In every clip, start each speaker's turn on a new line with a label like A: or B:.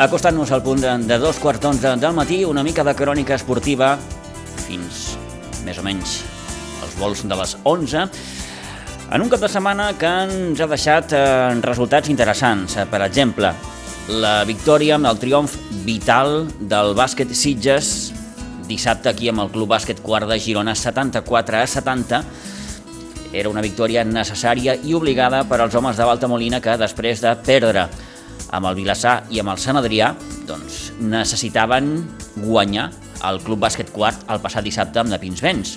A: Acostant-nos al punt de, de dos quarts d'onze del matí, una mica de crònica esportiva fins més o menys els vols de les 11 en un cap de setmana que ens ha deixat eh, resultats interessants. Eh, per exemple, la victòria amb el triomf vital del bàsquet Sitges dissabte aquí amb el Club Bàsquet Quart de Girona 74 a 70 era una victòria necessària i obligada per als homes de Balta Molina que després de perdre amb el Vilassar i amb el Sant Adrià doncs, necessitaven guanyar el Club Bàsquet Quart el passat dissabte amb de Pinsbens.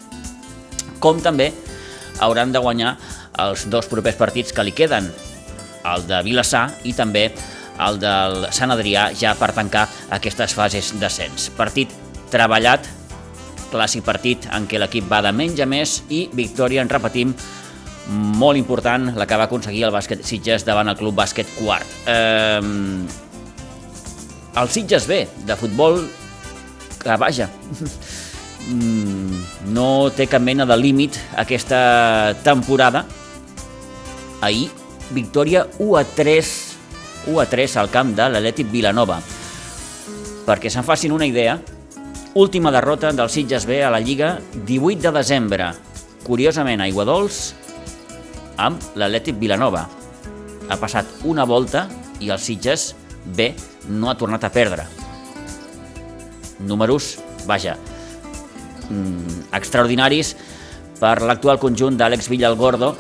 A: Com també hauran de guanyar els dos propers partits que li queden, el de Vilassar i també el del Sant Adrià ja per tancar aquestes fases d'ascens. Partit treballat, clàssic partit en què l'equip va de menys a més i victòria, en repetim, molt important la que va aconseguir el bàsquet Sitges davant el club bàsquet quart. Eh, el Sitges B, de futbol, que vaja, no té cap mena de límit aquesta temporada. Ahir, victòria 1 a 3, 1 a 3 al camp de l'Atlètic Vilanova. Perquè se'n facin una idea, última derrota del Sitges B a la Lliga 18 de desembre. Curiosament, a Iguadols amb l'Atlètic Vilanova. Ha passat una volta i el Sitges B no ha tornat a perdre. Números, vaja, mm, extraordinaris per l'actual conjunt d'Àlex Villalgordo,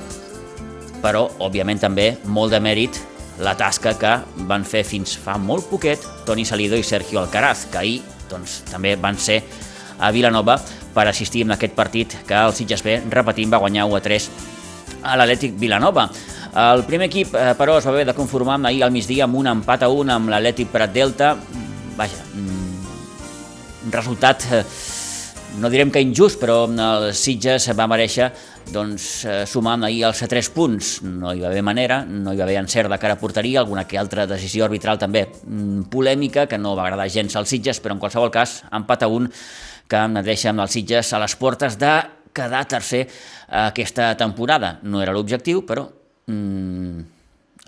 A: però, òbviament, també molt de mèrit la tasca que van fer fins fa molt poquet Toni Salido i Sergio Alcaraz, que ahir doncs, també van ser a Vilanova per assistir en aquest partit que el Sitges B, repetim, va guanyar 1 a 3 a l'Atlètic Vilanova. El primer equip, eh, però, es va haver de conformar ahir al migdia amb un empat a un amb l'Atlètic Prat Delta. Vaja, un resultat, eh, no direm que injust, però el Sitges va mereixer doncs, eh, sumar ahir els 3 punts. No hi va haver manera, no hi va haver encert de cara a porteria, alguna que altra decisió arbitral també mm, polèmica, que no va agradar gens als Sitges, però en qualsevol cas, empat a un que deixa amb els Sitges a les portes de quedar tercer aquesta temporada. No era l'objectiu, però mm,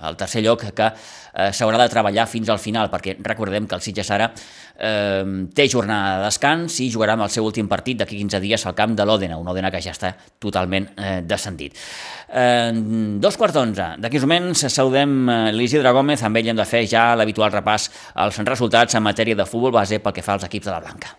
A: el tercer lloc que eh, s'haurà de treballar fins al final, perquè recordem que el Sitges ara eh, té jornada de descans i jugarà amb el seu últim partit d'aquí 15 dies al camp de l'Òdena, un Òdena que ja està totalment eh, descendit. Eh, dos quarts d'onze. D'aquí uns moments saludem eh, l'Isidre Gómez, amb ell hem de fer ja l'habitual repàs als resultats en matèria de futbol base pel que fa als equips de la Blanca.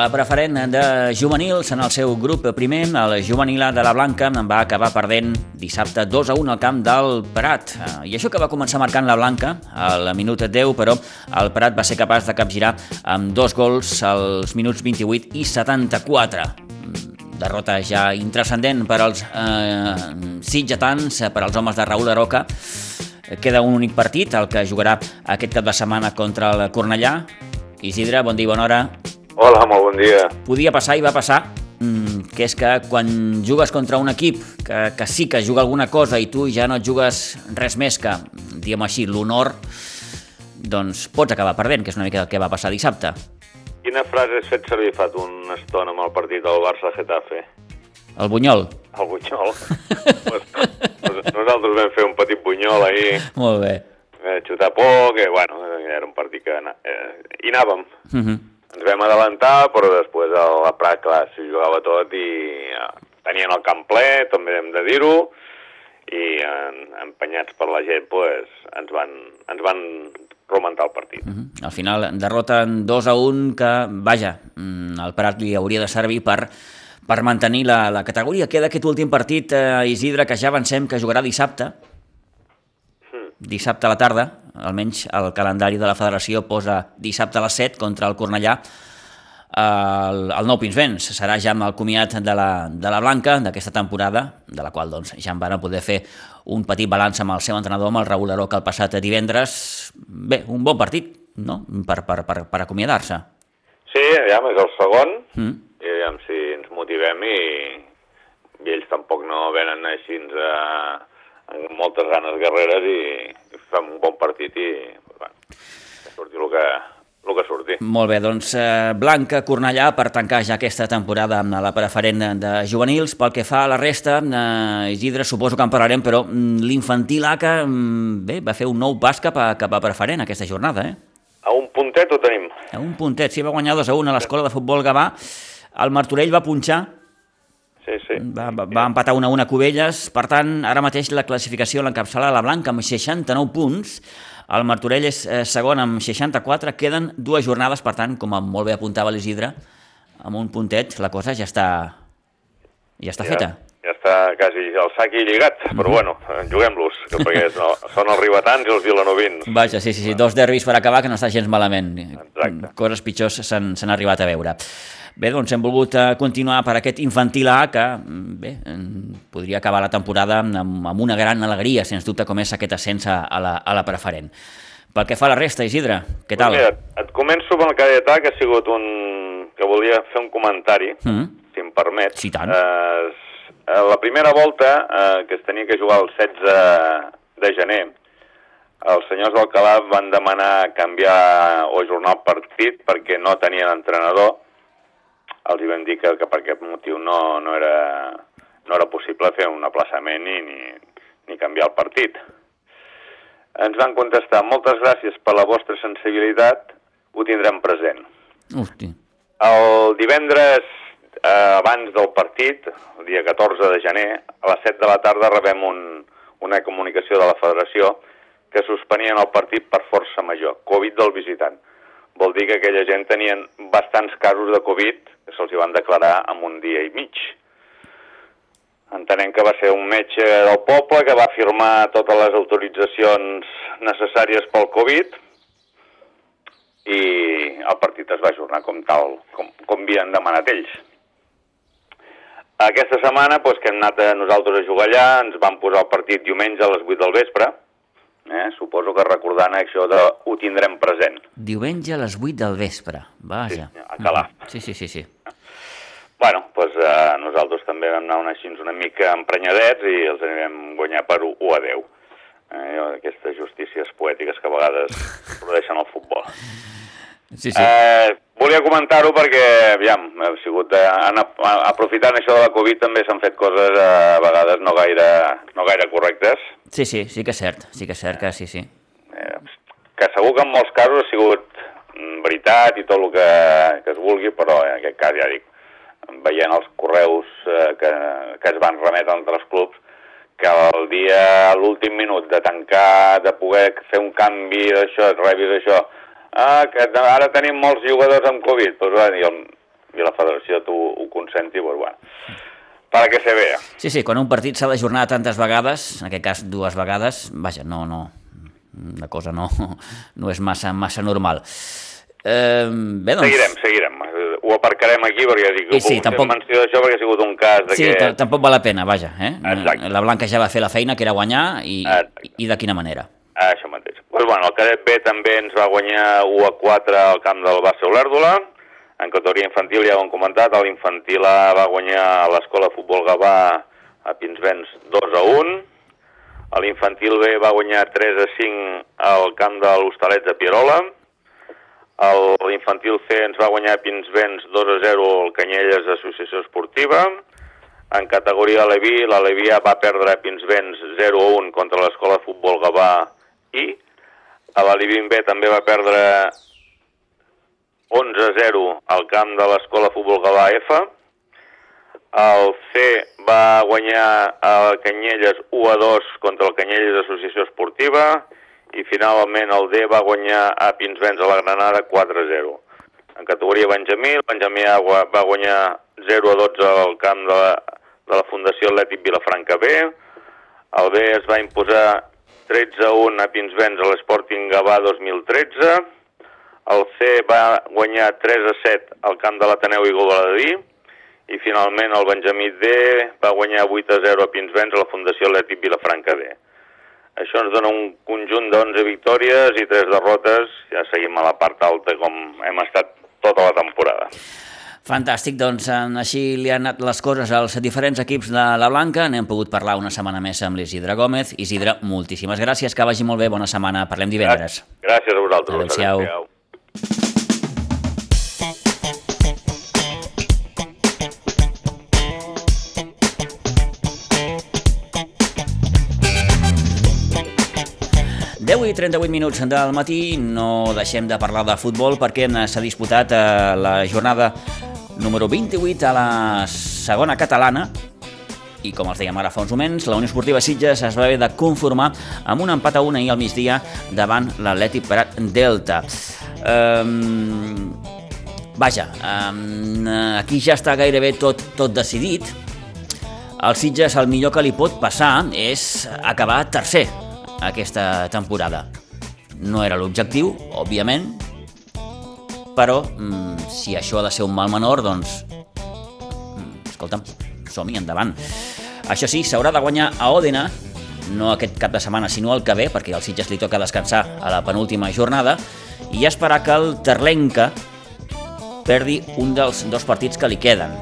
A: La preferent de juvenils en el seu grup primer, el juvenil de la Blanca va acabar perdent dissabte 2 a 1 al camp del Prat. I això que va començar marcant la Blanca al minut 10, però el Prat va ser capaç de capgirar amb dos gols als minuts 28 i 74 derrota ja intrascendent per als eh, sitgetans, per als homes de Raül Aroca. Queda un únic partit, el que jugarà aquest cap de setmana contra el Cornellà. Isidre, bon dia, bona hora.
B: Hola, molt bon dia.
A: Podia passar i va passar, mm, que és que quan jugues contra un equip que, que sí que juga alguna cosa i tu ja no et jugues res més que, diguem així, l'honor, doncs pots acabar perdent, que és una mica el que va passar dissabte.
B: Quina frase has fet servir fa una estona amb el partit del Barça-Getafe?
A: El bunyol.
B: El bunyol. Nosaltres vam fer un petit bunyol ahir.
A: Molt bé.
B: Eh, xutar poc, que, bueno, era un partit que... Eh, hi anàvem. Uh
A: Mhm.
B: -huh vam adelantar, però després a la Prat, clar, s'hi jugava tot i ja, tenien el camp ple, també hem de dir-ho, i en, empenyats per la gent pues, ens, van, ens van romantar el partit.
A: Uh -huh. Al final, derrota en 2 a 1 que, vaja, mm, el Prat li hauria de servir per per mantenir la, la categoria. Queda aquest últim partit, eh, Isidre, que ja avancem que jugarà dissabte, dissabte a la tarda, almenys el calendari de la federació posa dissabte a les 7 contra el Cornellà, el, el nou Pinsbens. Serà ja amb el comiat de la, de la Blanca d'aquesta temporada, de la qual doncs, ja en van poder fer un petit balanç amb el seu entrenador, amb el Raül Aroca, el passat divendres. Bé, un bon partit, no?, per, per, per, per acomiadar-se.
B: Sí, aviam, és el segon,
A: Mm.
B: i aviam si ens motivem i, i ells tampoc no venen així a, amb moltes ganes guerreres i, i fem un bon partit i bueno, que surti el que, el que surti.
A: Molt bé, doncs eh, Blanca Cornellà per tancar ja aquesta temporada amb la preferent de, juvenils. Pel que fa a la resta, eh, Isidre, suposo que en parlarem, però mm, l'infantil ACA mm, bé, va fer un nou pas cap a, cap a preferent aquesta jornada, eh?
B: A un puntet ho tenim.
A: A un puntet, sí, va guanyar 2 a 1 a l'escola de futbol Gavà. El Martorell va punxar,
B: Sí, sí.
A: va, va, va empatar 1 a 1 a Cubelles, per tant, ara mateix la classificació l'encapçala la Blanca amb 69 punts, el Martorell és eh, segon amb 64, queden dues jornades, per tant, com molt bé apuntava l'Isidre, amb un puntet la cosa ja està, ja està feta.
B: Ja està quasi el sac i lligat, però bueno, juguem-los, perquè no, són els ribetans i els vilanovins.
A: Vaja, sí, sí, sí, dos derbis per acabar que no està gens malament.
B: Exacte.
A: Coses pitjors s'han arribat a veure. Bé, doncs hem volgut eh, continuar per aquest infantil A que, mm, bé, podria acabar la temporada amb, amb una gran alegria, sens dubte, com és aquest ascens a la, a la preferent. Pel que fa a la resta, Isidre, què tal?
B: Mira, et començo amb el cadetà, que ha sigut un... que volia fer un comentari,
A: Mm,
B: si em permet.
A: Sí, tant.
B: Eh, la primera volta, eh, que es tenia que jugar el 16 de gener, els senyors d'Alcalà van demanar canviar o ajornar el partit perquè no tenien entrenador. Els hi vam dir que, que per aquest motiu no, no, era, no era possible fer un aplaçament ni, ni, ni canviar el partit. Ens van contestar, moltes gràcies per la vostra sensibilitat, ho tindrem present.
A: hosti.
B: El divendres eh, abans del partit, el dia 14 de gener, a les 7 de la tarda rebem un, una comunicació de la federació que suspenien el partit per força major, Covid del visitant. Vol dir que aquella gent tenien bastants casos de Covid que se'ls van declarar en un dia i mig. Entenem que va ser un metge del poble que va firmar totes les autoritzacions necessàries pel Covid i el partit es va ajornar com tal, com, com havien demanat ells. Aquesta setmana, doncs, que hem anat a nosaltres a jugar allà, ens van posar el partit diumenge a les 8 del vespre, eh? suposo que recordant això de ho tindrem present.
A: Diumenge a les 8 del vespre, vaja.
B: Sí, a Calaf.
A: Mhm. Sí, sí, sí, sí.
B: Bueno, doncs eh, nosaltres també vam anar una, així una mica emprenyadets i els vam guanyar per 1 a 10. Eh, aquestes justícies poètiques que a vegades produeixen el futbol.
A: Sí, sí.
B: Eh, volia comentar-ho perquè, aviam, ha sigut, eh, han, ap- aprofitant això de la Covid també s'han fet coses eh, a vegades no gaire, no gaire correctes,
A: Sí, sí, sí que és cert, sí que és cert que sí, sí.
B: eh, que segur que en molts casos ha sigut mm, veritat i tot el que, que es vulgui, però en aquest cas ja dic, veient els correus que, que es van remetre entre els clubs, que el dia, l'últim minut de tancar, de poder fer un canvi d'això, rebis això, ah, que ara tenim molts jugadors amb Covid, doncs, bueno, i, el, i la federació tu ho consenti, doncs, bueno, para que se vea.
A: Sí, sí, quan un partit s'ha d'ajornar tantes vegades, en aquest cas dues vegades, vaja, no, no, la cosa no, no és massa, massa normal. Eh, bé, doncs...
B: Seguirem, seguirem. Ho aparcarem aquí perquè dic,
A: I sí, tampoc-
B: menció d'això perquè ha sigut un cas de
A: Sí,
B: que...
A: ta- tampoc val la pena, vaja. Eh?
B: Exacte.
A: La Blanca ja va fer la feina, que era guanyar, i,
B: Exacte.
A: i, i de quina manera.
B: Ah, això mateix. Pues bueno, el cadet B també ens va guanyar 1 a 4 al camp del Bassa Olèrdola. En categoria infantil ja ho hem comentat, l'infantil A va guanyar a l'escola de futbol Gavà a Pinsbens 2 a 1. A l'infantil B va guanyar 3 a 5 al camp de l'Hostalets de Pierola. L'infantil C ens va guanyar a Pinsbens 2 a 0 al Canyelles Associació Esportiva. En categoria Aleví, l'Aleví A va perdre a Pinsbens 0 a 1 contra l'escola de futbol Gavà I. A l'Aleví B també va perdre 11 a 0 al camp de l'escola futbol Gavà F. El C va guanyar a Canyelles 1 a 2 contra el Canyelles Associació Esportiva i finalment el D va guanyar a Pinsbens a la Granada 4 a 0. En categoria Benjamí, el Benjamí va guanyar 0 a 12 al camp de la, de la Fundació Atlètic Vilafranca B. El B es va imposar 13 a 1 a Pinsbens a l'Sporting Gavà 2013. El C va guanyar 3 a 7 al camp de l'Ateneu Igualadí. I finalment el Benjamí D va guanyar 8 a 0 a Pinsbens a la Fundació Atlètic Vilafranca B. Això ens dona un conjunt d'11 victòries i 3 derrotes. Ja seguim a la part alta com hem estat tota la temporada.
A: Fantàstic, doncs així li han anat les coses als diferents equips de la Blanca. N'hem pogut parlar una setmana més amb l'Isidre Gómez. Isidre, moltíssimes gràcies, que vagi molt bé, bona setmana. Parlem divendres.
B: Gràcies a vosaltres.
A: Adéu-siau. Adéu 10 i 38 minuts del matí, no deixem de parlar de futbol perquè s'ha disputat eh, la jornada número 28 a la segona catalana i com els dèiem ara fa uns moments, la Unió Esportiva Sitges es va haver de conformar amb un empat a una ahir al migdia davant l'Atlètic Prat Delta. Um, vaja, um, aquí ja està gairebé tot, tot decidit. El Sitges el millor que li pot passar és acabar tercer aquesta temporada. No era l'objectiu, òbviament, però mm, si això ha de ser un mal menor, doncs... Mm, escolta'm, som-hi, endavant. Això sí, s'haurà de guanyar a Òdena, no aquest cap de setmana, sinó el que ve, perquè al Sitges li toca descansar a la penúltima jornada, i esperar que el Terlenca perdi un dels dos partits que li queden.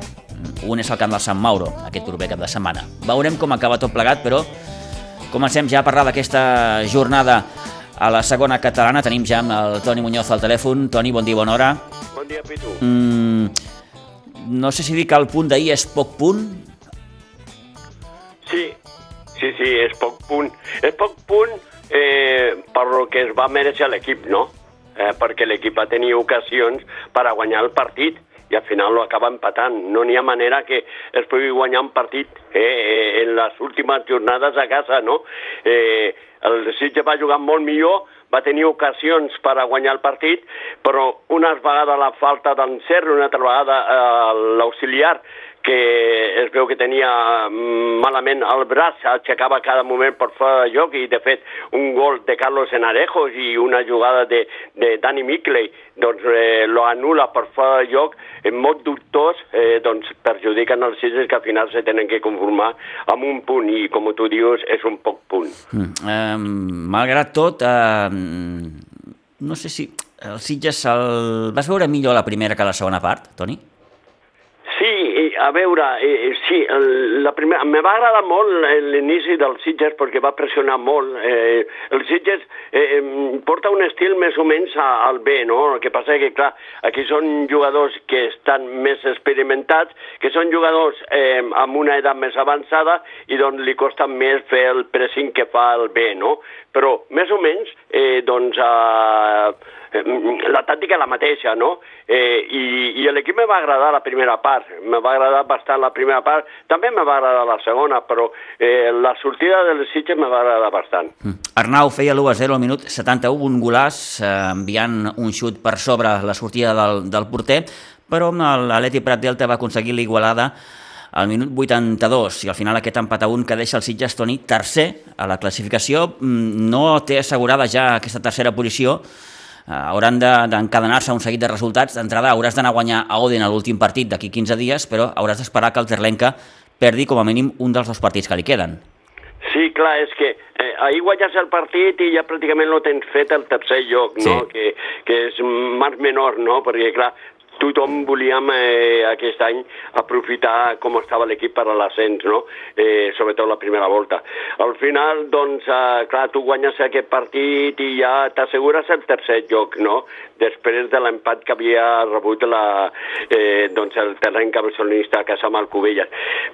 A: Un és el camp del Sant Mauro, aquest proper cap de setmana. Veurem com acaba tot plegat, però Comencem ja a parlar d'aquesta jornada a la segona catalana. Tenim ja amb el Toni Muñoz al telèfon. Toni, bon dia, bona hora.
C: Bon dia, Pitu.
A: Mm, no sé si dir que el punt d'ahir és poc punt.
C: Sí, sí, sí, és poc punt. És poc punt eh, per lo que es va mereixer l'equip, no? Eh, perquè l'equip va tenir ocasions per a guanyar el partit i al final lo acaba empatant. No n'hi ha manera que es pugui guanyar un partit eh, eh, en les últimes jornades a casa, no? Eh, el Sitges va jugar molt millor, va tenir ocasions per a guanyar el partit, però una vegada la falta d'encert, una altra vegada eh, l'auxiliar que es veu que tenia mm, malament el braç, aixecava cada moment per fora de joc i, de fet, un gol de Carlos Enarejos i una jugada de, de Dani Mickley, doncs eh, lo anula per fora de joc, eh, molt dubtós, eh, doncs perjudiquen els Sitges que al final se tenen que conformar amb un punt i, com tu dius, és un poc punt.
A: Mm, eh, malgrat tot, eh, no sé si el Sitges el... vas veure millor la primera que la segona part, Toni?
C: A veure, eh, sí, la primera, me va agradar molt l'inici del Sitges perquè va pressionar molt. Eh, el Sitges eh, porta un estil més o menys al B, no? El que passa que, clar, aquí són jugadors que estan més experimentats, que són jugadors eh, amb una edat més avançada i doncs li costa més fer el pressing que fa el B, no? Però, més o menys, eh, doncs, eh, Eh, la tàctica la mateixa, no? Eh, I i l'equip me va agradar la primera part, me va agradar bastant la primera part, també me va agradar la segona, però eh, la sortida del Sitges me va agradar bastant.
A: Mm. Arnau feia l'1-0 al minut 71, un golàs, eh, enviant un xut per sobre la sortida del, del porter, però l'Atleti Prat Delta va aconseguir l'igualada al minut 82 i al final aquest empat a un que deixa el Sitges Toni tercer a la classificació mm, no té assegurada ja aquesta tercera posició eh, hauran d'encadenar-se de, un seguit de resultats. D'entrada hauràs d'anar a guanyar a Oden a l'últim partit d'aquí 15 dies, però hauràs d'esperar que el Terlenca perdi com a mínim un dels dos partits que li queden.
C: Sí, clar, és que eh, ahir guanyes el partit i ja pràcticament no tens fet el tercer lloc, no? Sí. Que, que és marc menor, no? Perquè, clar, tothom volíem eh, aquest any aprofitar com estava l'equip per a l'ascens, no? eh, sobretot la primera volta. Al final, doncs, eh, clar, tu guanyes aquest partit i ja t'assegures el tercer lloc, no? Després de l'empat que havia rebut la, eh, doncs el terreny barcelonista a casa amb el Cubelles.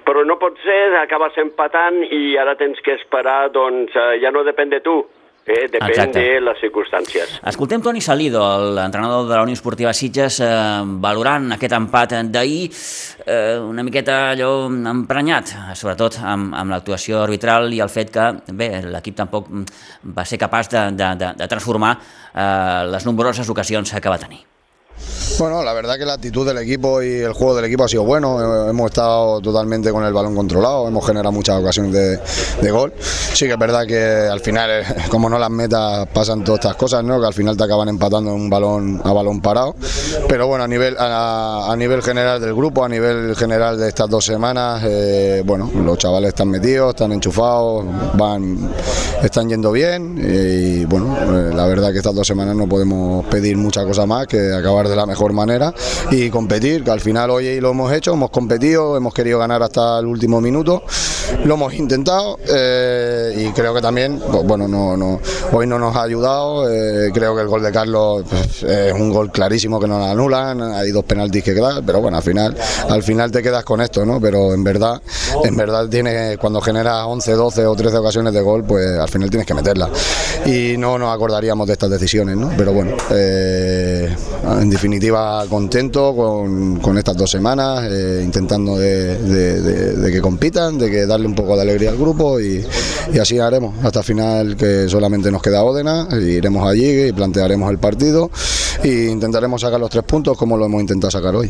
C: Però no pot ser, acabes empatant i ara tens que esperar, doncs, eh, ja no depèn de tu, Eh, depèn Exacte. de les circumstàncies.
A: Escoltem Toni Salido, l'entrenador de la Unió Esportiva Sitges, eh, valorant aquest empat d'ahir, eh, una miqueta allò emprenyat, sobretot amb, amb l'actuació arbitral i el fet que bé l'equip tampoc va ser capaç de, de, de, de transformar eh, les nombroses ocasions que va tenir.
D: Bueno, la verdad que la actitud del equipo y el juego del equipo ha sido bueno. Hemos estado totalmente con el balón controlado, hemos generado muchas ocasiones de, gol. Sí que es verdad que al final, eh, como no las metas, pasan todas estas cosas, ¿no? Que al final te acaban empatando en un balón a balón parado. Pero bueno, a nivel, a, nivel general del grupo, a nivel general de estas dos semanas, eh, bueno, los chavales están metidos, están enchufados, van, están yendo bien y bueno, eh, la verdad que estas dos semanas no podemos pedir mucha cosa más que acabar de la mejor manera y competir, que al final hoy lo hemos hecho, hemos competido, hemos querido ganar hasta el último minuto, lo hemos intentado eh, y creo que también, pues, bueno, no, no, hoy no nos ha ayudado, eh, creo que el gol de Carlos pues, es un gol clarísimo que no lo anulan, hay dos penaltis que quedar, pero bueno, al final, al final te quedas con esto, ¿no? Pero en verdad, en verdad tiene, cuando generas 11, 12 o 13 ocasiones de gol, pues al final tienes que meterla. Y no nos acordaríamos de estas decisiones, ¿no? Pero bueno, eh, definitiva contento con, con estas dos semanas, eh, intentando de, de- de- de que compitan, de que darle un poco de alegría al grupo y, y así haremos hasta final que solamente nos queda Ódena, iremos allí y plantearemos el partido e intentaremos sacar los tres puntos como lo hemos intentado sacar hoy.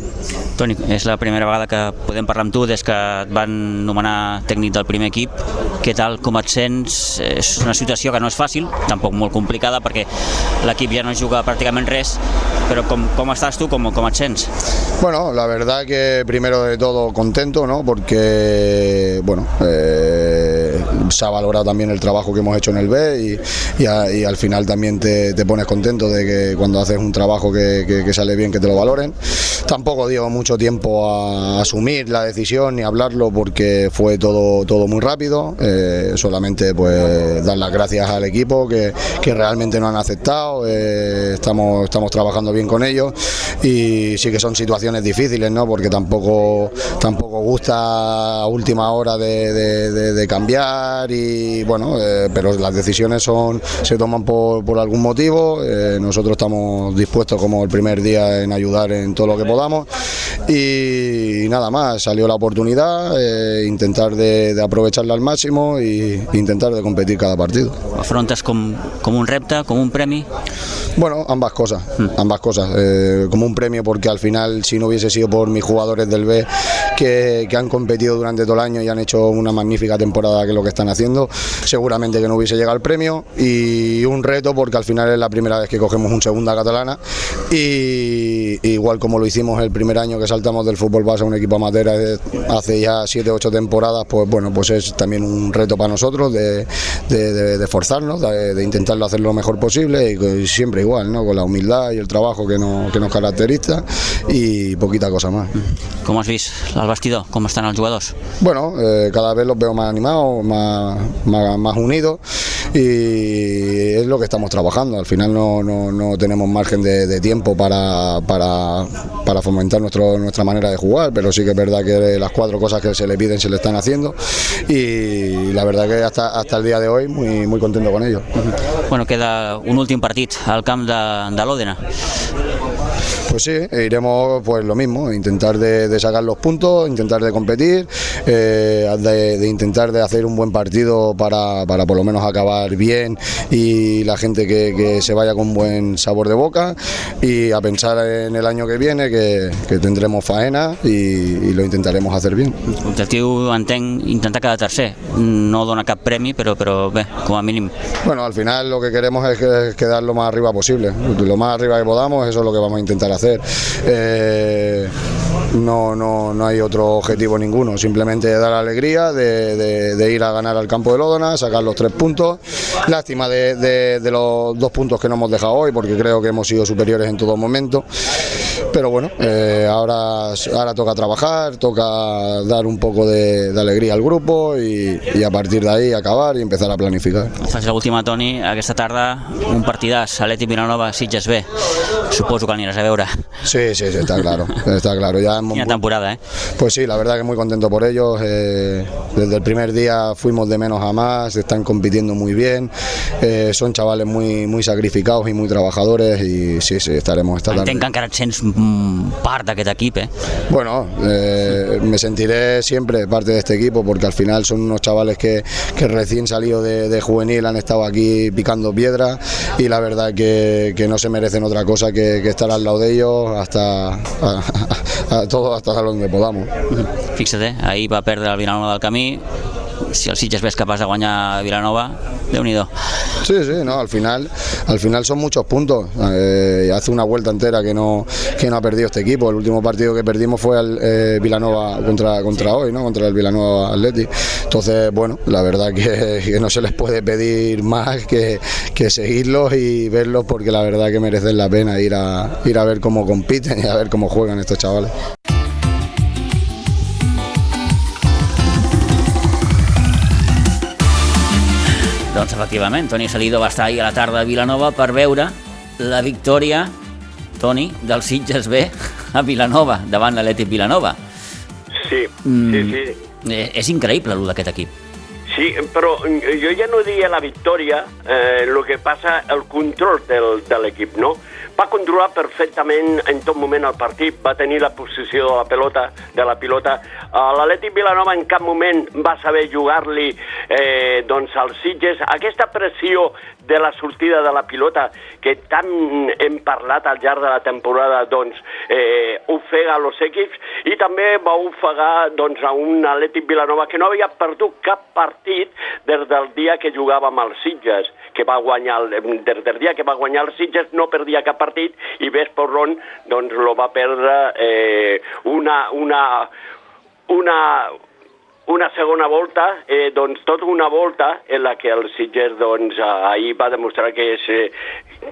A: Toni, és la primera vegada que podem parlar amb tu des que et van nomenar tècnic del primer equip. Què tal, com et sents? És una situació que no és fàcil, tampoc molt complicada, perquè l'equip ja no juga pràcticament res, però com, com estàs tu, com, com et sents?
D: Bueno, la verdad que primero de todo contento, ¿no? Porque, bueno, eh, se ha valorado también el trabajo que hemos hecho en el B y, y al final también te, te pones contento de que cuando haces un trabajo que, que- sale bien, que te lo valoren. Tampoco dio mucho tiempo a asumir la decisión ni hablarlo porque fue todo, todo muy rápido. Eh, solamente pues dar las gracias al equipo que, que realmente nos han aceptado. eh, estamos, estamos trabajando bien con ellos y sí que son situaciones difíciles, ¿no? Porque tampoco, tampoco gusta a última hora de cambiar y bueno, eh, pero las decisiones son, se toman por, por algún motivo. eh, nosotros estamos dispuestos como el primer día en ayudar en todo lo que podamos y, nada más, salió la oportunidad, eh, intentar de, de aprovecharla al máximo y intentar de competir cada partido.
A: Afrontes com, com un repte, com un premi?
D: Bueno, ambas cosas, ambas cosas. Como un premio porque al final, si no hubiese sido por mis jugadores del B que, que han competido durante todo el año y han hecho una magnífica temporada que lo que están haciendo, seguramente que no hubiese llegado el premio. Y un reto porque al final es la primera vez que cogemos un segunda catalana y igual como lo hicimos el primer año que saltamos del fútbol base a un equipo amateur hace ya 7 8 temporadas, pues bueno, pues es también un reto para nosotros de, de, de- de esforzarnos, de, intentarlo hacer lo mejor posible y, siempre igual, ¿no? con la humildad y el trabajo que, no- que nos caracteriza y poquita cosa más.
A: Com has vist al vestidor? Com estan els jugadors?
D: Bueno, eh, cada vez los veo más animados, más, más, más y es lo que estamos trabajando. Al final no, no, no tenemos margen de, tiempo para, para, fomentar nuestro, nuestra manera de jugar, pero sí que es verdad que las cuatro cosas que se le piden se le están haciendo y la verdad que hasta, hasta el día de hoy muy, muy contento con ello.
A: Bueno, queda un últim partit al camp de, de.
D: Pues sí, e iremos pues lo mismo, intentar de, de sacar los puntos, intentar de competir, eh, de, de intentar de hacer un buen partido para, para por lo menos acabar bien y la gente que, que se vaya con buen sabor de boca y a pensar en el año que viene que, que tendremos faena y, y lo intentaremos hacer bien.
A: Entenc, intentar quedar tercer. No dona cap premi, però, però bé, com a mínim.
D: Bueno, al final lo que queremos es, que- es quedar lo más arriba posible. Lo más arriba que podamos, eso es lo que vamos a intentar hacer. Eh, no, no, no hay otro objetivo ninguno, simplemente dar alegría de, de- de ir a ganar al campo de Lódona, sacar los tres puntos. Lástima de, los dos puntos que no hemos dejado hoy, porque creo que hemos sido superiores en todo momento. Pero bueno, eh, ahora, ahora toca trabajar, toca dar un poco de, alegría al grupo y, y a partir de ahí acabar y empezar a planificar.
A: Faig l'última, Toni. Aquesta tarda un partidàs, Atleti Vilanova, Sitges B. Suposo que l'aniràs a veure.
D: Sí, sí, sí, está claro, está claro. Muy-
A: temporada, eh?
D: Pues sí, la verdad que muy contento por ellos. eh, desde el primer día fuimos de menos a más, están compitiendo muy bien. eh, son chavales muy, muy sacrificados y muy trabajadores y sí, sí, estaremos esta tarde.
A: Entenc que encara et sents mm, part d'aquest equip, eh?
D: Bueno, eh, me sentiré siempre parte de este equipo porque al final son unos chavales que, que recién salido de, de juvenil han estado aquí picando piedra y la verdad que, que no se merecen otra cosa que, que estar al lado de ellos hasta a, a- a todo hasta donde podamos.
A: Fixa't, eh? ahir va perdre el Vilanova del Camí, si el Sitges ves capaç de guanyar Vilanova, déu nhi
D: Sí, sí, no, al final, al final son muchos puntos. Eh, hace una vuelta entera que no, que no ha perdido este equipo. El último partido que perdimos fue al eh, Vilanova contra, contra hoy, ¿no? Contra el Vilanova Atleti. Entonces, bueno, la verdad que, que no se les puede pedir más que, que seguirlos y verlos porque la verdad que merecen la pena ir a, ir a ver cómo compiten y a ver cómo juegan estos chavales.
A: Efectivament, Toni Salido va estar ahir a la tarda a Vilanova per veure la victòria, Toni, del Sitges B a Vilanova, davant l'Atlètic Vilanova.
C: Sí,
A: Mm.
C: sí, sí.
A: Eh, és increïble, el d'aquest equip.
C: Sí, però jo ja no diria la victòria, eh, el que passa, el control del, de l'equip, no? Va controlar perfectament en tot moment el partit, va tenir la posició de la pelota, de la pilota. Eh, L'Atlètic Vilanova en cap moment va saber jugar-li eh, doncs als Sitges. Aquesta pressió de la sortida de la pilota que tant hem parlat al llarg de la temporada doncs eh, ofega els equips i també va ofegar doncs, a un Atlètic Vilanova que no havia perdut cap partit des del dia que jugava amb els Sitges que va guanyar, el- des del dia que va guanyar els Sitges no perdia cap partit i ves per on doncs lo va perdre eh, una, una, una, una segona volta, eh, doncs tota una volta en la que el Sitges doncs, ahir va demostrar que, és, eh,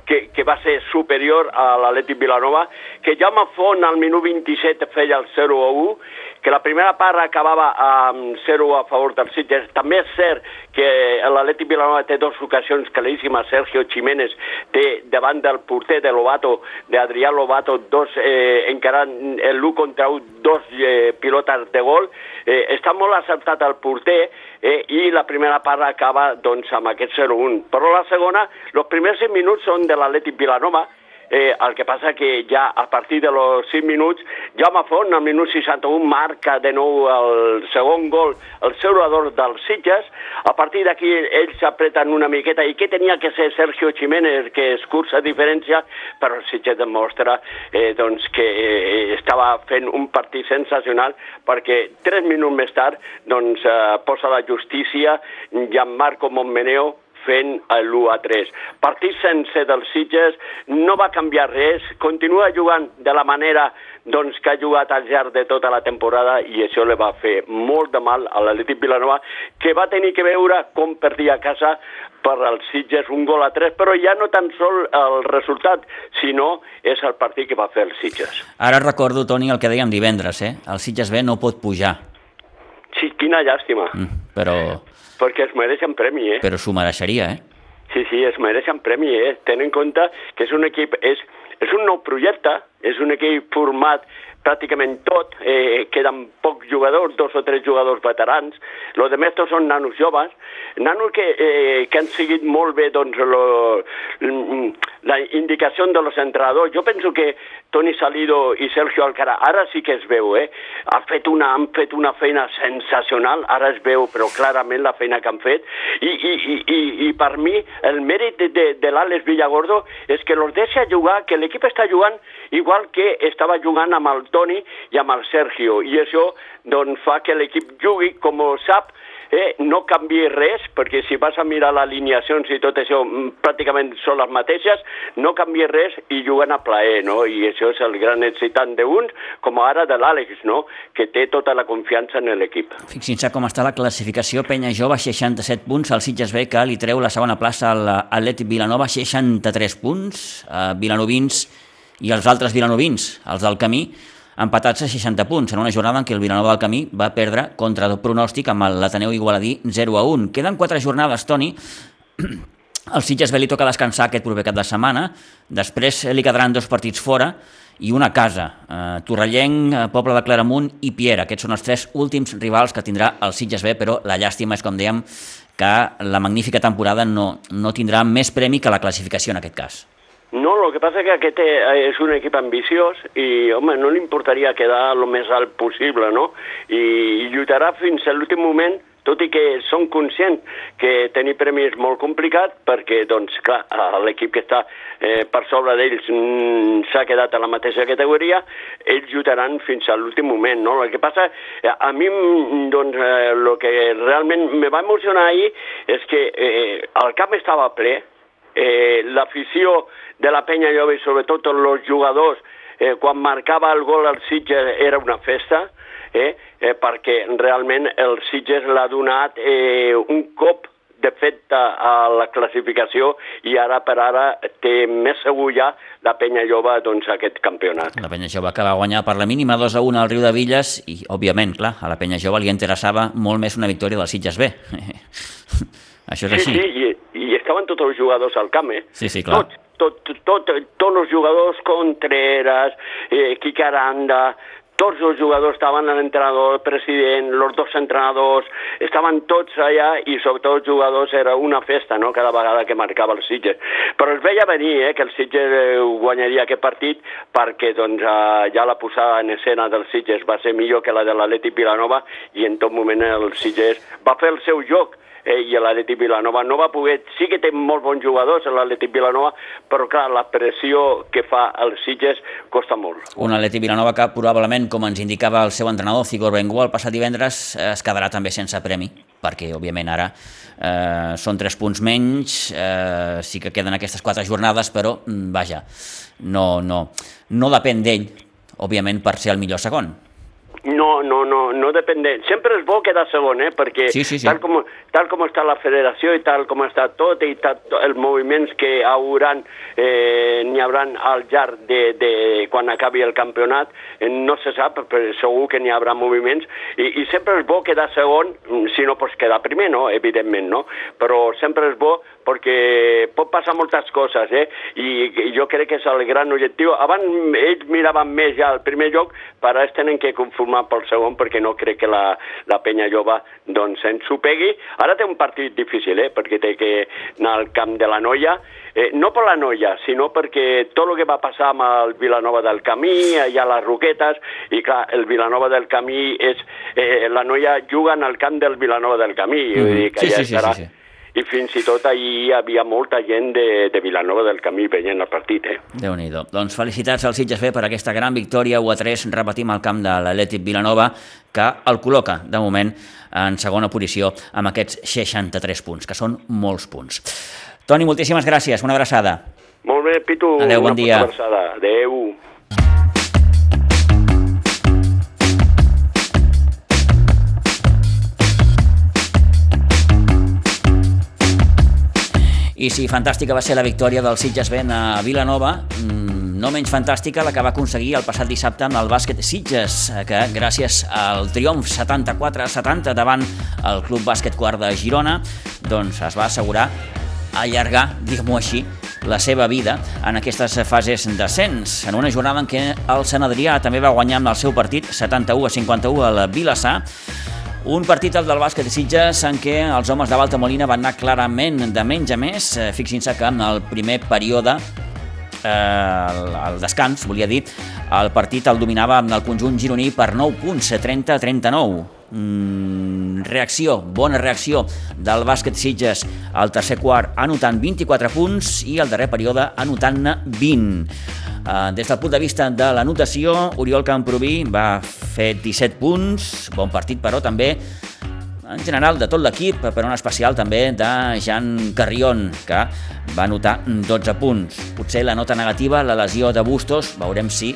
C: que, que va ser superior a l'Atlètic Vilanova, que Jaume Font al minut 27 feia el 0 a 1, que la primera part acabava amb 0 a favor del Sitges. També és cert que l'Atlètic Vilanova té dues ocasions claríssimes. Sergio Jiménez té davant del porter de Lobato, d'Adrià Lobato, dos, eh, encarant l'1 contra 1, dos eh, pilotes de gol. Eh, està molt acertat el porter eh, i la primera part acaba doncs, amb aquest 0-1. Però la segona, els primers 5 minuts són de l'Atlètic Vilanova, Eh, el que passa que ja a partir de los 5 minuts, Jaume Font al minut 61 marca de nou el segon gol, el salvador dels Sitges. A partir d'aquí ells s'apreten una miqueta i què tenia que ser Sergio Jiménez, que es cursa diferència, però el Sitges demostra eh, doncs, que eh, estava fent un partit sensacional perquè tres minuts més tard doncs, eh, posa la justícia Gianmarco Montmeneo fent l'1 a 3. Partit sencer dels Sitges, no va canviar res, continua jugant de la manera doncs, que ha jugat al llarg de tota la temporada i això li va fer molt de mal a l'Atlètic Vilanova, que va tenir que veure com perdia a casa per als Sitges un gol a 3, però ja no tan sol el resultat, sinó és el partit que va fer els Sitges.
A: Ara recordo, Toni, el que dèiem divendres, eh? El Sitges B no pot pujar,
C: Sí, quina llàstima,
A: mm, però,
C: perquè es mereixen premi, eh?
A: però s'ho mereixeria, eh?
C: Sí, sí, es mereixen premi, eh? Ten en compte que és un equip, és, és un nou projecte, és un equip format pràcticament tot, eh, queden pocs jugadors, dos o tres jugadors veterans, los de mestres són nanos joves, nanos que, eh, que han seguit molt bé doncs, lo, la indicació de los entrenadors. Jo penso que Toni Salido i Sergio Alcara, ara sí que es veu, eh? Ha fet una, han fet una feina sensacional, ara es veu però clarament la feina que han fet, i, i, i, i, i per mi el mèrit de, de, de l'Àlex Villagordo és que los deixa jugar, que l'equip està jugant igual que estava jugant amb el Toni i amb el Sergio, i això doncs, fa que l'equip jugui com sap, eh, no canvi res, perquè si vas a mirar les alineacions i tot això mm, pràcticament són les mateixes, no canvi res i juguen a plaer, no? I això és el gran èxit tant d'uns com ara de l'Àlex, no? Que té tota la confiança en l'equip.
A: Fixin-se com està la classificació. Penya Jove, 67 punts. El Sitges B, que li treu la segona plaça a l'Atlètic Vilanova, 63 punts. Uh, Vilanovins i els altres vilanovins, els del camí, empatats a 60 punts, en una jornada en què el Vilanova del Camí va perdre contra el pronòstic amb l'Ateneu Igualadí 0 a 1. Queden quatre jornades, Toni. El Sitges B li toca descansar aquest proper cap de setmana, després li quedaran dos partits fora i una casa. Eh, Torrellenc, eh, Poble de Claramunt i Piera. Aquests són els tres últims rivals que tindrà el Sitges B, però la llàstima és, com dèiem, que la magnífica temporada no, no tindrà més premi que la classificació en aquest cas.
C: No, el que passa que aquest eh, és un equip ambiciós i, home, no li importaria quedar el més alt possible, no? I, lluitarà fins a l'últim moment tot i que són conscients que tenir premi és molt complicat perquè, doncs, clar, l'equip que està eh, per sobre d'ells mm, s'ha quedat a la mateixa categoria, ells lluitaran fins a l'últim moment, no? El que passa, eh, a mi, mm, doncs, eh, el que realment me va emocionar ahir és que eh, el camp estava ple, eh, l'afició de la penya jove i sobretot els jugadors, eh, quan marcava el gol al Sitges era una festa, eh, eh, perquè realment el Sitges l'ha donat eh, un cop de fet a la classificació i ara per ara té més segur ja la penya jove doncs, aquest campionat.
A: La penya jove que va guanyar per la mínima 2 a 1 al Riu de Villes i, òbviament, clar, a la penya jove li interessava molt més una victòria del Sitges B. Això és
C: així. Sí, sí, i, i estaven tots els jugadors al camp, eh?
A: Sí, sí, clar.
C: Tots, tot, tot, tots els jugadors, Contreras, eh, Quique Aranda, tots els jugadors estaven, l'entrenador, el president, els dos entrenadors, estaven tots allà i sobretot els jugadors era una festa, no?, cada vegada que marcava el Sitges. Però es veia venir, eh, que el Sitges eh, guanyaria aquest partit perquè, doncs, eh, ja la posada en escena del Sitges va ser millor que la de l'Atlètic Vilanova i en tot moment el Sitges va fer el seu joc, eh, i l'Atlètic Vilanova no va poder... Sí que té molts bons jugadors l'Atlètic Vilanova, però clar, la pressió que fa el Sitges costa molt.
A: Un Atlètic Vilanova que probablement, com ens indicava el seu entrenador, Figor Bengual, el passat divendres, es quedarà també sense premi, perquè òbviament ara eh, són tres punts menys, eh, sí que queden aquestes quatre jornades, però mm, vaja, no, no, no depèn d'ell, òbviament, per ser el millor segon.
C: No, no, no, no depèn de... Sempre és bo quedar segon, eh? perquè
A: sí, sí, sí.
C: Tal, com, tal com està la federació i tal com està tot i tal, els moviments que hauran, eh, n'hi hauran al llarg de, de quan acabi el campionat, eh, no se sap, però segur que n'hi haurà moviments i, i sempre és bo quedar segon, si no pots quedar primer, no? evidentment, no? però sempre és bo perquè pot passar moltes coses, eh? I, i jo crec que és el gran objectiu. Abans ells miraven més ja al primer lloc, però ara es tenen que conformar pel segon perquè no crec que la, la penya jove doncs ens ho pegui. Ara té un partit difícil, eh? Perquè té que anar al camp de la Noia, eh, no per la Noia, sinó perquè tot el que va passar amb el Vilanova del Camí, allà a les Roquetes, i clar, el Vilanova del Camí és... Eh, la Noia juga en el camp del Vilanova del Camí, mm -hmm. vull dir que
A: sí,
C: ja
A: sí, sí,
C: estarà...
A: sí, sí
C: i fins i tot ahir hi havia molta gent de, de Vilanova del Camí veient el partit. Eh?
A: déu nhi Doncs felicitats al Sitges B per aquesta gran victòria 1 a 3, repetim al camp de l'Atlètic Vilanova, que el col·loca, de moment, en segona posició amb aquests 63 punts, que són molts punts. Toni, moltíssimes gràcies, una abraçada.
C: Molt bé, Pitu.
A: Adéu, bon dia.
C: Abraçada. Adéu.
A: I sí, fantàstica va ser la victòria del Sitges Ben a Vilanova, mm, no menys fantàstica la que va aconseguir el passat dissabte amb el bàsquet Sitges, que gràcies al triomf 74-70 davant el Club Bàsquet Quart de Girona, doncs es va assegurar allargar, diguem-ho així, la seva vida en aquestes fases d'ascens. En una jornada en què el Sant Adrià també va guanyar amb el seu partit 71 a 51 a la Vilassar, un partit el del bàsquet de Sitges en què els homes de Balta Molina van anar clarament de menys a més. Eh, fixin-se que en el primer període eh, el, el descans, volia dir, el partit el dominava amb el conjunt gironí per 9 punts, 30 a 39. Mm, reacció, bona reacció del bàsquet Sitges al tercer quart anotant 24 punts i al darrer període anotant-ne 20. Eh, des del punt de vista de l'anotació, Oriol Camproví va fer 17 punts, bon partit però també en general de tot l'equip, però en especial també de Jan Carrion, que va anotar 12 punts. Potser la nota negativa, la lesió de Bustos, veurem si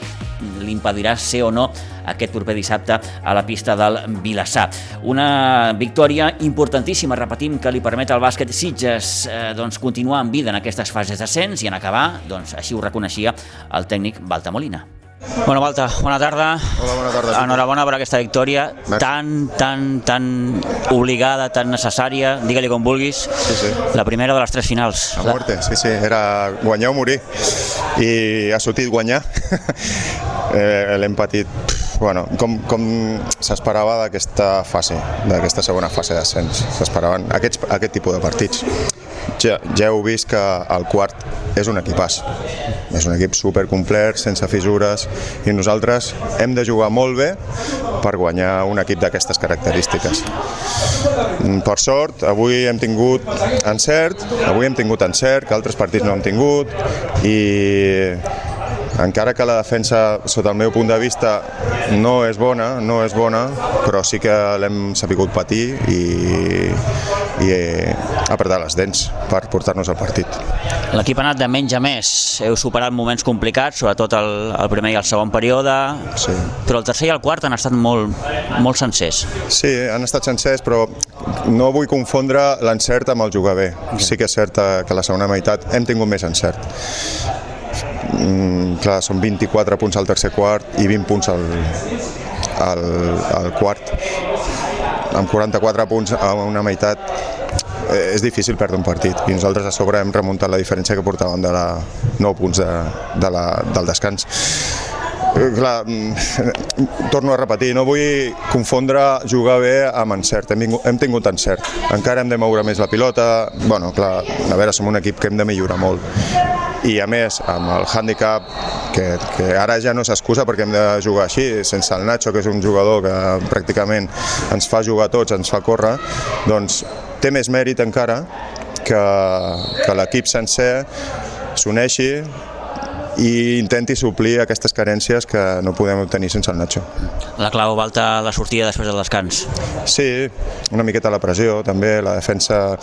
A: li impedirà ser o no aquest proper dissabte a la pista del Vilassar. Una victòria importantíssima, repetim, que li permet al bàsquet Sitges eh, doncs, continuar en vida en aquestes fases d'ascens i en acabar, doncs, així ho reconeixia el tècnic Baltamolina. Bueno, Balta, bona tarda.
E: Hola, bona tarda.
A: Enhorabona per aquesta victòria
E: Merci.
A: tan, tan, tan obligada, tan necessària, digue-li com vulguis.
E: Sí, sí.
A: La primera de les tres finals.
E: A muerte, sí, sí, era guanyar o morir. I ha sortit guanyar. eh, L'hem patit, bueno, com, com s'esperava d'aquesta fase, d'aquesta segona fase d'ascens. S'esperaven aquests, aquest tipus de partits. Ja, ja heu vist que el quart és un equipàs. És un equip supercomplet, sense fissures, i nosaltres hem de jugar molt bé per guanyar un equip d'aquestes característiques. Mm, Per sort, avui hem tingut encert, avui hem tingut encert, que altres partits no hem tingut, i encara que la defensa, sota el meu punt de vista, no és bona, no és bona, però sí que l'hem sapigut patir i, i eh, apretar les dents per portar-nos al partit.
A: L'equip ha anat de menys a més. Heu superat moments complicats, sobretot el, el primer i el segon període,
E: Sí.
A: però el tercer i el quart han estat molt, molt sencers.
E: Sí, han estat sencers, però no vull confondre l'encert amb el jugar bé. Sí que és cert eh, que la segona meitat hem tingut més encert. Mm, clar, són 24 punts al tercer quart i 20 punts al, al, al quart. Amb 44 punts a una meitat eh, és difícil perdre un partit i nosaltres a sobre hem remuntat la diferència que portàvem de la 9 punts de, de la, del descans. Clar, mm, torno a repetir, no vull confondre jugar bé amb encert. Hem, vingut, hem tingut encert. Encara hem de moure més la pilota. Bueno, clar, a veure, som un equip que hem de millorar molt. I a més, amb el handicap, que, que ara ja no s'excusa perquè hem de jugar així, sense el Nacho, que és un jugador que pràcticament ens fa jugar tots, ens fa córrer, doncs té més mèrit encara que, que l'equip sencer s'uneixi i intenti suplir aquestes carències que no podem obtenir sense el Nacho.
A: La clau Balta la sortida després del descans.
E: Sí, una miqueta la pressió, també, la defensa...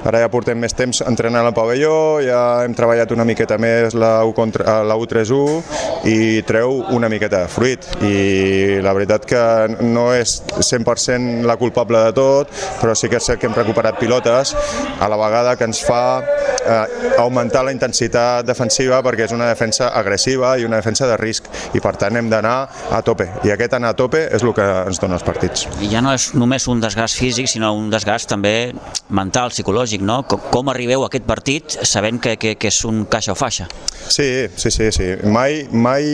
E: Ara ja portem més temps entrenant al pavelló, ja hem treballat una miqueta més la, U contra, la U3-1 i treu una miqueta de fruit. I la veritat que no és 100% la culpable de tot, però sí que és cert que hem recuperat pilotes a la vegada que ens fa eh, augmentar la intensitat defensiva perquè és una defensa agressiva i una defensa de risc i per tant hem d'anar a tope i aquest anar a tope és el que ens dona els partits.
A: I ja no és només un desgast físic, sinó un desgast també mental, psicològic, no? Com, com arribeu a aquest partit sabent que, que, que és un caixa o faixa?
E: Sí, sí, sí, sí. Mai, mai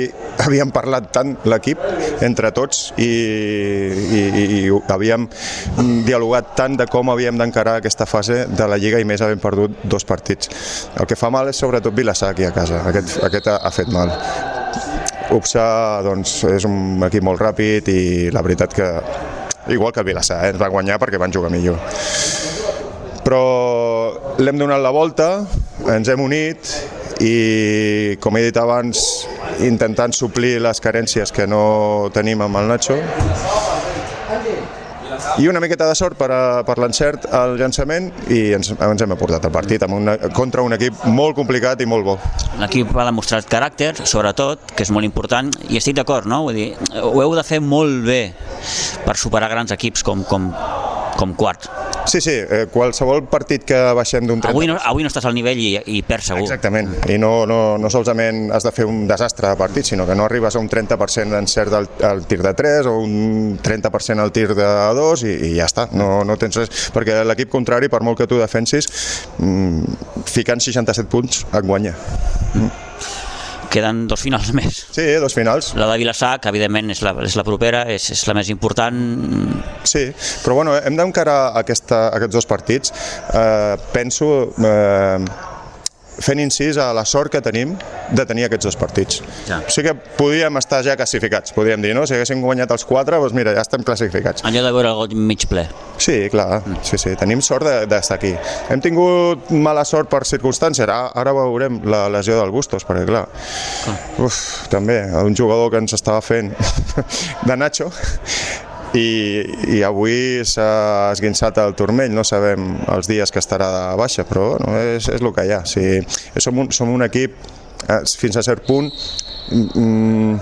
E: havíem parlat tant l'equip entre tots i, i, i, i havíem dialogat tant de com havíem d'encarar aquesta fase de la Lliga i més havent perdut dos partits. El que fa mal és sobretot Vilassar aquí a casa, aquest, aquest ha, ha fet mal. UPSA doncs, és un equip molt ràpid i la veritat que igual que el Vilassar, eh? ens va guanyar perquè van jugar millor però l'hem donat la volta, ens hem unit i, com he dit abans, intentant suplir les carències que no tenim amb el Nacho i una miqueta de sort per, a, per l'encert al llançament i ens, ens hem aportat el partit amb una, contra un equip molt complicat i molt bo.
A: L'equip ha demostrat caràcter, sobretot, que és molt important, i estic d'acord, no? Vull dir, ho heu de fer molt bé per superar grans equips com, com, com quart.
E: Sí, sí, eh, qualsevol partit que baixem d'un 30...
A: Avui no, avui no estàs al nivell i, i perds segur.
E: Exactament, i no, no, no solament has de fer un desastre de partit, sinó que no arribes a un 30% d'encert al, al tir de 3 o un 30% al tir de 2 i, i ja està, no, no tens res, perquè l'equip contrari, per molt que tu defensis, mmm, ficant 67 punts et guanya.
A: Queden dos finals més.
E: Sí, dos finals.
A: La de Vilassar, que evidentment és la, és la propera, és, és la més important.
E: Sí, però bueno, hem d'encarar aquesta, aquests dos partits. Eh, penso eh, fent incís a la sort que tenim de tenir aquests dos partits.
A: Ja.
E: O sigui que podíem estar ja classificats, podríem dir, no? Si haguéssim guanyat els quatre, doncs mira, ja estem classificats.
A: Allò de veure el got mig ple.
E: Sí, clar, sí, sí, tenim sort de- d'estar aquí. Hem tingut mala sort per circumstàncies, ara, ara veurem la lesió del Bustos, perquè clar, uf, també, un jugador que ens estava fent de Nacho, i, i avui s'ha esguinçat el turmell, no sabem els dies que estarà de baixa, però bueno, és, és el que hi ha. Sigui, som, un, som un equip, eh, fins a cert punt, mm,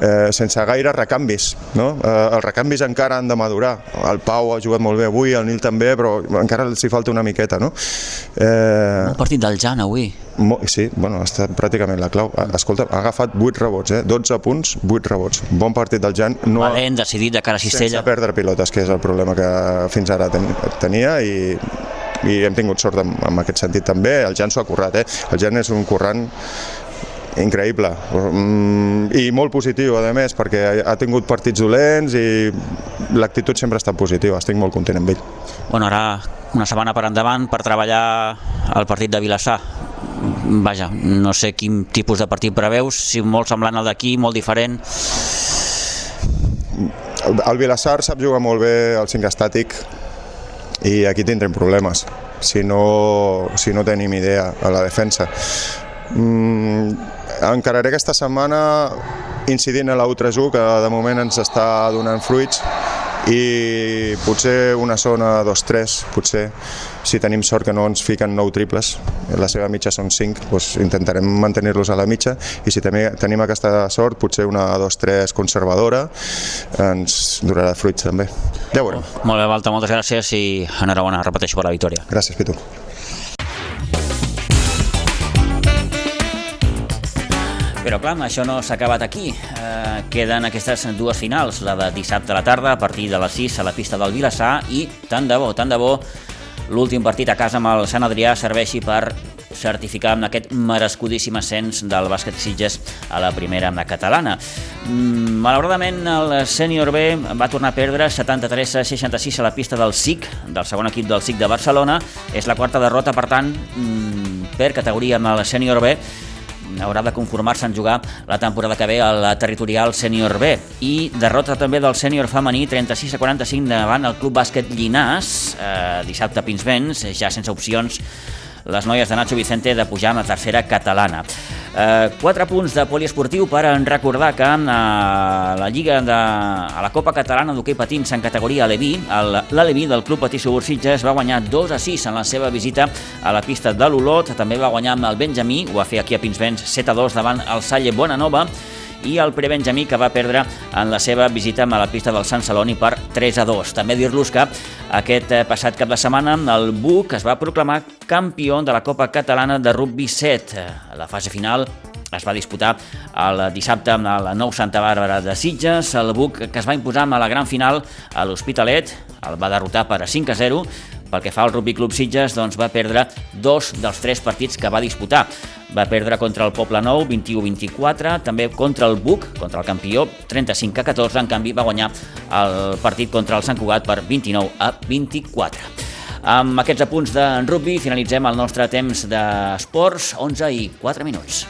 E: eh, sense gaire recanvis. No? Eh, els recanvis encara han de madurar. El Pau ha jugat molt bé avui, el Nil també, però encara els hi falta una miqueta. No?
A: Eh, un partit del Jan avui.
E: Mo, sí, bueno, ha estat pràcticament la clau. Escolta, ha agafat 8 rebots, eh? 12 punts, 8 rebots. Bon partit del Jan.
A: No Valent, decidit de cara a Cistella.
E: Sense perdre pilotes, que és el problema que fins ara ten, tenia i, i hem tingut sort en, en aquest sentit també. El Jan s'ho ha currat, eh? El Jan és un currant increïble. Mm, i molt positiu a més perquè ha tingut partits dolents i l'actitud sempre ha estat positiva, estic molt content amb ell.
A: Bueno, ara una setmana per endavant per treballar el partit de Vilassar. Vaja, no sé quin tipus de partit preveus, si molt semblant al d'aquí, molt diferent.
E: El Vilassar sap jugar molt bé el 5 estàtic i aquí tindrem problemes si no, si no tenim idea a la defensa. Mm, encararé aquesta setmana incidint a la U3U, que de moment ens està donant fruits, i potser una zona 2-3, potser, si tenim sort que no ens fiquen 9 triples, la seva mitja són 5, doncs intentarem mantenir-los a la mitja, i si també tenim aquesta sort, potser una 2-3 conservadora, ens durarà fruits també. Ja veurem.
A: Molt bé, Valta, moltes gràcies i enhorabona, repeteixo per la victòria.
E: Gràcies, Pitu.
A: Però clar, això no s'ha acabat aquí. Eh, queden aquestes dues finals, la de dissabte a la tarda a partir de les 6 a la pista del Vilassar i tant de bo, tant de bo l'últim partit a casa amb el Sant Adrià serveixi per certificar amb aquest merescudíssim ascens del bàsquet Sitges a la primera catalana. Mm, malauradament, el sènior B va tornar a perdre 73-66 a la pista del SIC, del segon equip del SIC de Barcelona. És la quarta derrota, per tant, mm, per categoria amb el sènior B, haurà de conformar-se en jugar la temporada que ve a la territorial sènior B. I derrota també del sènior femení 36 a 45 davant el Club Bàsquet Llinàs, eh, dissabte a Pinsbens, ja sense opcions les noies de Nacho Vicente de pujar a la tercera catalana. Eh, quatre punts de poliesportiu per recordar que a la Lliga de, a la Copa Catalana d'Hockey Patins en categoria Aleví, l'Aleví del Club Patí Subursitges va guanyar 2 a 6 en la seva visita a la pista de l'Olot, també va guanyar amb el Benjamí, ho va fer aquí a Pinsbens 7 a 2 davant el Salle Bonanova, i el Prebenjamí que va perdre en la seva visita a la pista del Sant Celoni per 3 a 2. També dir-los que aquest eh, passat cap de setmana el BUC es va proclamar campió de la Copa Catalana de Rugby 7. La fase final es va disputar el dissabte amb la Nou Santa Bàrbara de Sitges. El BUC que es va imposar a la gran final a l'Hospitalet el va derrotar per a 5 a 0 pel que fa al Rugby Club Sitges, doncs va perdre dos dels tres partits que va disputar. Va perdre contra el Poble Nou, 21-24, també contra el Buc, contra el campió, 35 a 14, en canvi va guanyar el partit contra el Sant Cugat per 29 a 24. Amb aquests apunts de rugby finalitzem el nostre temps d'esports, 11 i 4 minuts.